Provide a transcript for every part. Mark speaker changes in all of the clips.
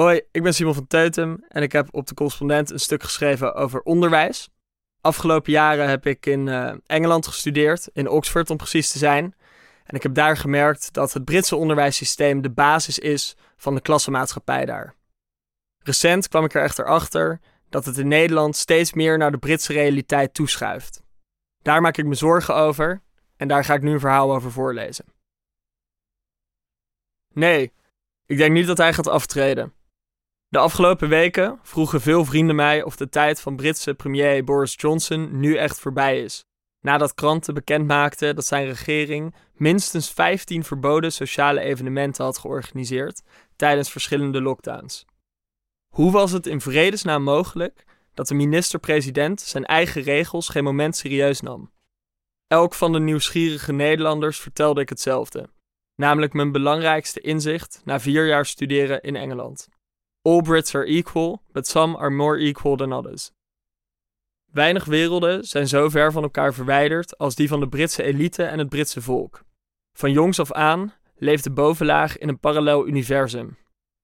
Speaker 1: Hoi, ik ben Simon van Teutem en ik heb op de correspondent een stuk geschreven over onderwijs. Afgelopen jaren heb ik in uh, Engeland gestudeerd, in Oxford om precies te zijn. En ik heb daar gemerkt dat het Britse onderwijssysteem de basis is van de klassenmaatschappij daar. Recent kwam ik er echter achter dat het in Nederland steeds meer naar de Britse realiteit toeschuift. Daar maak ik me zorgen over en daar ga ik nu een verhaal over voorlezen. Nee, ik denk niet dat hij gaat aftreden. De afgelopen weken vroegen veel vrienden mij of de tijd van Britse premier Boris Johnson nu echt voorbij is. Nadat kranten bekendmaakten dat zijn regering minstens 15 verboden sociale evenementen had georganiseerd tijdens verschillende lockdowns. Hoe was het in vredesnaam mogelijk dat de minister-president zijn eigen regels geen moment serieus nam? Elk van de nieuwsgierige Nederlanders vertelde ik hetzelfde, namelijk mijn belangrijkste inzicht na vier jaar studeren in Engeland. All Brits are equal, but some are more equal than others. Weinig werelden zijn zo ver van elkaar verwijderd als die van de Britse elite en het Britse volk. Van jongs af aan leeft de bovenlaag in een parallel universum.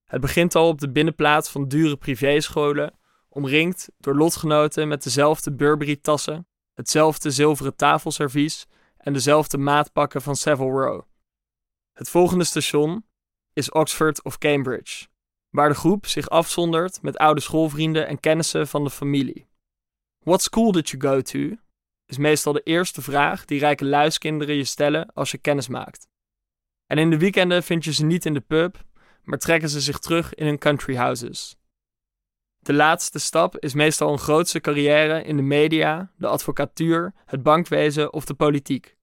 Speaker 1: Het begint al op de binnenplaats van dure privéscholen, omringd door lotgenoten met dezelfde Burberry-tassen, hetzelfde zilveren tafelservies en dezelfde maatpakken van Savile Row. Het volgende station is Oxford of Cambridge, waar de groep zich afzondert met oude schoolvrienden en kennissen van de familie. What school did you go to? is meestal de eerste vraag die rijke luiskinderen je stellen als je kennis maakt. En in de weekenden vind je ze niet in de pub, maar trekken ze zich terug in hun country houses. De laatste stap is meestal een grootse carrière in de media, de advocatuur, het bankwezen of de politiek.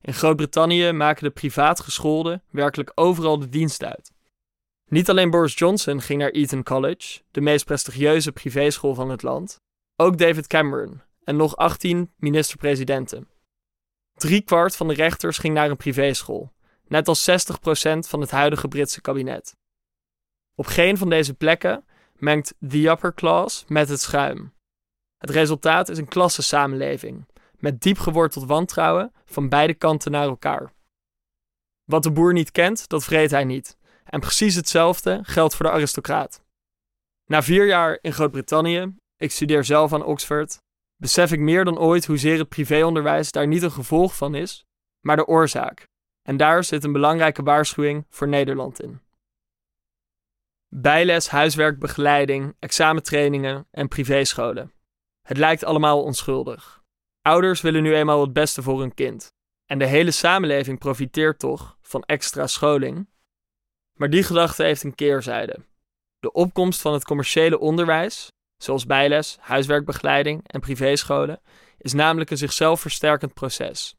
Speaker 1: In Groot-Brittannië maken de privaat gescholden werkelijk overal de dienst uit. Niet alleen Boris Johnson ging naar Eton College, de meest prestigieuze privéschool van het land, ook David Cameron en nog 18 minister-presidenten. Drie kwart van de rechters ging naar een privéschool, net als 60% van het huidige Britse kabinet. Op geen van deze plekken mengt the upper class met het schuim. Het resultaat is een klassensamenleving, met diep geworteld wantrouwen van beide kanten naar elkaar. Wat de boer niet kent, dat vreet hij niet. En precies hetzelfde geldt voor de aristocraat. Na vier jaar in Groot-Brittannië, ik studeer zelf aan Oxford, besef ik meer dan ooit hoezeer het privéonderwijs daar niet een gevolg van is, maar de oorzaak. En daar zit een belangrijke waarschuwing voor Nederland in. Bijles, huiswerkbegeleiding, examentrainingen en privéscholen. Het lijkt allemaal onschuldig. Ouders willen nu eenmaal het beste voor hun kind. En de hele samenleving profiteert toch van extra scholing maar die gedachte heeft een keerzijde. De opkomst van het commerciële onderwijs, zoals bijles, huiswerkbegeleiding en privéscholen, is namelijk een zichzelf versterkend proces.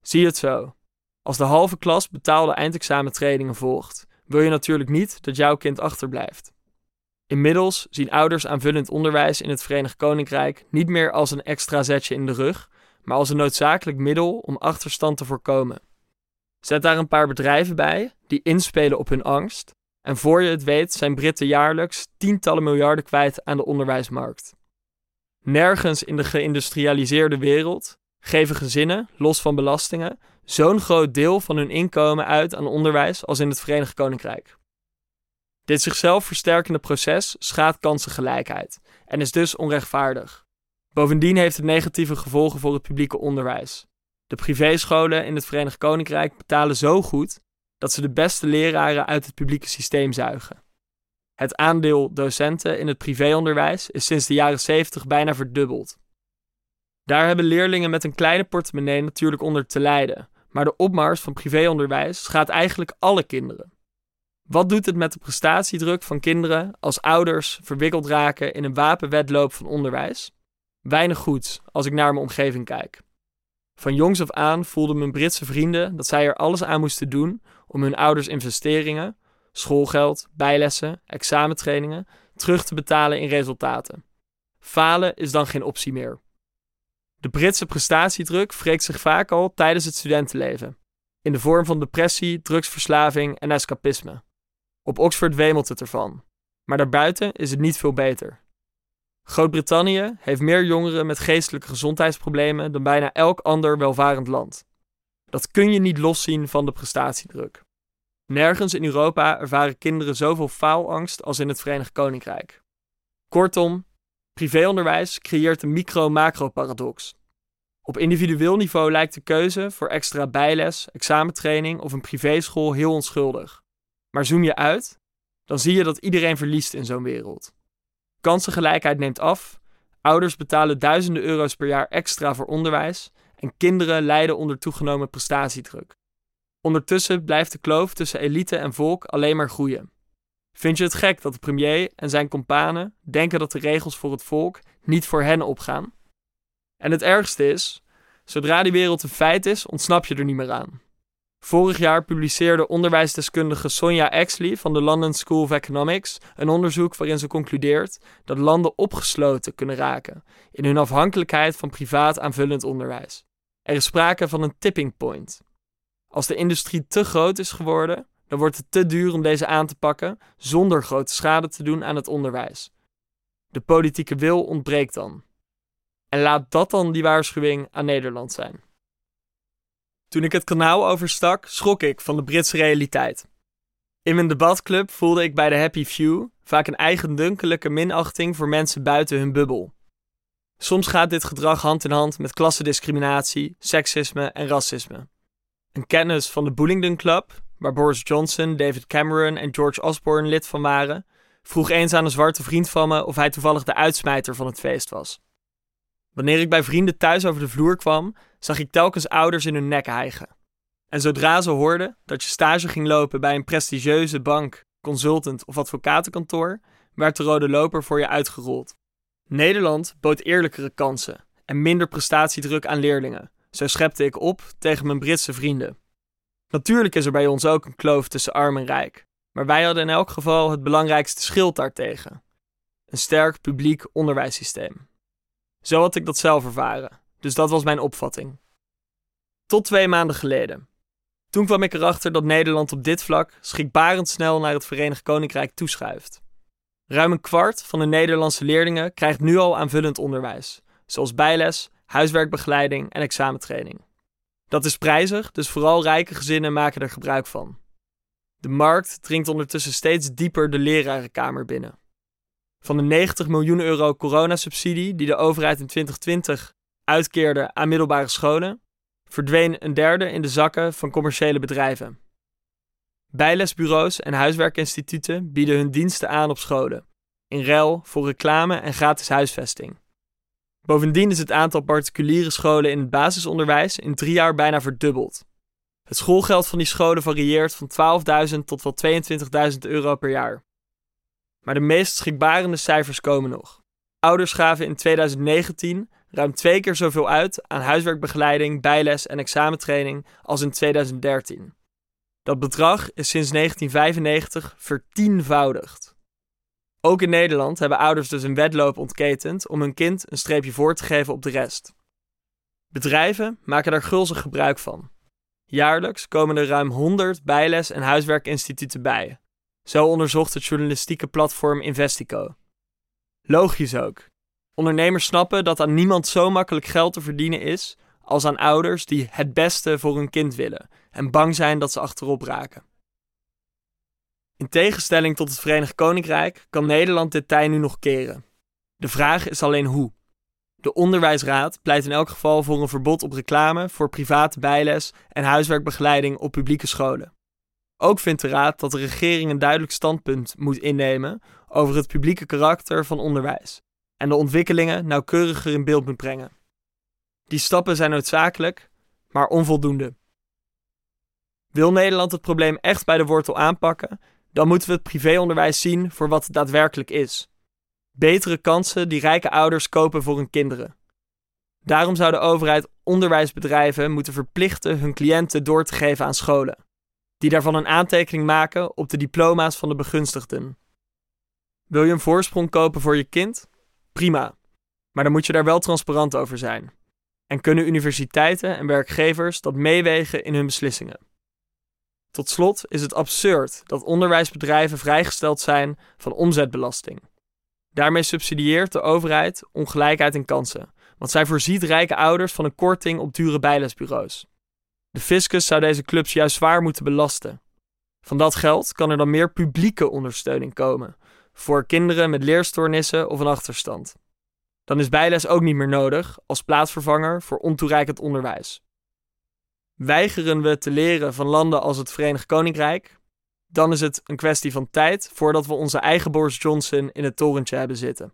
Speaker 1: Zie het zo. Als de halve klas betaalde eindexamentrainingen volgt, wil je natuurlijk niet dat jouw kind achterblijft. Inmiddels zien ouders aanvullend onderwijs in het Verenigd Koninkrijk niet meer als een extra zetje in de rug, maar als een noodzakelijk middel om achterstand te voorkomen. Zet daar een paar bedrijven bij die inspelen op hun angst. En voor je het weet zijn Britten jaarlijks tientallen miljarden kwijt aan de onderwijsmarkt. Nergens in de geïndustrialiseerde wereld geven gezinnen, los van belastingen, zo'n groot deel van hun inkomen uit aan onderwijs als in het Verenigd Koninkrijk. Dit zichzelf versterkende proces schaadt kansengelijkheid en is dus onrechtvaardig. Bovendien heeft het negatieve gevolgen voor het publieke onderwijs. De privéscholen in het Verenigd Koninkrijk betalen zo goed dat ze de beste leraren uit het publieke systeem zuigen. Het aandeel docenten in het privéonderwijs is sinds de jaren 70 bijna verdubbeld. Daar hebben leerlingen met een kleine portemonnee natuurlijk onder te lijden, maar de opmars van privéonderwijs schaadt eigenlijk alle kinderen. Wat doet het met de prestatiedruk van kinderen als ouders verwikkeld raken in een wapenwedloop van onderwijs? Weinig goeds als ik naar mijn omgeving kijk. Van jongs af aan voelden mijn Britse vrienden dat zij er alles aan moesten doen om hun ouders investeringen, schoolgeld, bijlessen, examentrainingen terug te betalen in resultaten. Falen is dan geen optie meer. De Britse prestatiedruk wreekt zich vaak al tijdens het studentenleven, in de vorm van depressie, drugsverslaving en escapisme. Op Oxford wemelt het ervan, maar daarbuiten is het niet veel beter. Groot-Brittannië heeft meer jongeren met geestelijke gezondheidsproblemen dan bijna elk ander welvarend land. Dat kun je niet loszien van de prestatiedruk. Nergens in Europa ervaren kinderen zoveel faalangst als in het Verenigd Koninkrijk. Kortom, privéonderwijs creëert een micro-macro-paradox. Op individueel niveau lijkt de keuze voor extra bijles, examentraining of een privéschool heel onschuldig. Maar zoom je uit, dan zie je dat iedereen verliest in zo'n wereld. Kansengelijkheid neemt af, ouders betalen duizenden euro's per jaar extra voor onderwijs en kinderen lijden onder toegenomen prestatiedruk. Ondertussen blijft de kloof tussen elite en volk alleen maar groeien. Vind je het gek dat de premier en zijn kompanen denken dat de regels voor het volk niet voor hen opgaan? En het ergste is, zodra die wereld een feit is, ontsnap je er niet meer aan. Vorig jaar publiceerde onderwijsdeskundige Sonja Exley van de London School of Economics een onderzoek waarin ze concludeert dat landen opgesloten kunnen raken in hun afhankelijkheid van privaat aanvullend onderwijs. Er is sprake van een tipping point. Als de industrie te groot is geworden, dan wordt het te duur om deze aan te pakken zonder grote schade te doen aan het onderwijs. De politieke wil ontbreekt dan. En laat dat dan die waarschuwing aan Nederland zijn. Toen ik het kanaal overstak, schrok ik van de Britse realiteit. In mijn debatclub voelde ik bij de Happy Few vaak een eigendunkelijke minachting voor mensen buiten hun bubbel. Soms gaat dit gedrag hand in hand met klassendiscriminatie, seksisme en racisme. Een kennis van de Bullingdon Club, waar Boris Johnson, David Cameron en George Osborne lid van waren, vroeg eens aan een zwarte vriend van me of hij toevallig de uitsmijter van het feest was. Wanneer ik bij vrienden thuis over de vloer kwam, zag ik telkens ouders in hun nek hijgen. En zodra ze hoorden dat je stage ging lopen bij een prestigieuze bank, consultant of advocatenkantoor, werd de rode loper voor je uitgerold. Nederland bood eerlijkere kansen en minder prestatiedruk aan leerlingen. Zo schepte ik op tegen mijn Britse vrienden. Natuurlijk is er bij ons ook een kloof tussen arm en rijk, maar wij hadden in elk geval het belangrijkste schild daartegen: een sterk publiek onderwijssysteem. Zo had ik dat zelf ervaren, dus dat was mijn opvatting. Tot twee maanden geleden. Toen kwam ik erachter dat Nederland op dit vlak schrikbarend snel naar het Verenigd Koninkrijk toeschuift. Ruim een kwart van de Nederlandse leerlingen krijgt nu al aanvullend onderwijs, zoals bijles, huiswerkbegeleiding en examentraining. Dat is prijzig, dus vooral rijke gezinnen maken er gebruik van. De markt dringt ondertussen steeds dieper de lerarenkamer binnen. Van de 90 miljoen euro coronasubsidie die de overheid in 2020 uitkeerde aan middelbare scholen, verdween een derde in de zakken van commerciële bedrijven. Bijlesbureaus en huiswerkinstituten bieden hun diensten aan op scholen, in ruil voor reclame en gratis huisvesting. Bovendien is het aantal particuliere scholen in het basisonderwijs in drie jaar bijna verdubbeld. Het schoolgeld van die scholen varieert van 12.000 tot wel 22.000 euro per jaar. Maar de meest schrikbarende cijfers komen nog. Ouders gaven in 2019 ruim twee keer zoveel uit aan huiswerkbegeleiding, bijles en examentraining als in 2013. Dat bedrag is sinds 1995 vertienvoudigd. Ook in Nederland hebben ouders dus een wedloop ontketend om hun kind een streepje voor te geven op de rest. Bedrijven maken daar gulzig gebruik van. Jaarlijks komen er ruim 100 bijles- en huiswerkinstituten bij. Zo onderzocht het journalistieke platform Investico. Logisch ook. Ondernemers snappen dat aan niemand zo makkelijk geld te verdienen is als aan ouders die het beste voor hun kind willen en bang zijn dat ze achterop raken. In tegenstelling tot het Verenigd Koninkrijk kan Nederland dit tij nu nog keren. De vraag is alleen hoe. De Onderwijsraad pleit in elk geval voor een verbod op reclame voor private bijles en huiswerkbegeleiding op publieke scholen. Ook vindt de Raad dat de regering een duidelijk standpunt moet innemen over het publieke karakter van onderwijs en de ontwikkelingen nauwkeuriger in beeld moet brengen. Die stappen zijn noodzakelijk, maar onvoldoende. Wil Nederland het probleem echt bij de wortel aanpakken, dan moeten we het privéonderwijs zien voor wat het daadwerkelijk is. Betere kansen die rijke ouders kopen voor hun kinderen. Daarom zou de overheid onderwijsbedrijven moeten verplichten hun cliënten door te geven aan scholen, die daarvan een aantekening maken op de diploma's van de begunstigden. Wil je een voorsprong kopen voor je kind? Prima, maar dan moet je daar wel transparant over zijn. En kunnen universiteiten en werkgevers dat meewegen in hun beslissingen? Tot slot is het absurd dat onderwijsbedrijven vrijgesteld zijn van omzetbelasting. Daarmee subsidieert de overheid ongelijkheid in kansen, want zij voorziet rijke ouders van een korting op dure bijlesbureaus. De fiscus zou deze clubs juist zwaar moeten belasten. Van dat geld kan er dan meer publieke ondersteuning komen voor kinderen met leerstoornissen of een achterstand. Dan is bijles ook niet meer nodig als plaatsvervanger voor ontoereikend onderwijs. Weigeren we te leren van landen als het Verenigd Koninkrijk, dan is het een kwestie van tijd voordat we onze eigen Boris Johnson in het torentje hebben zitten.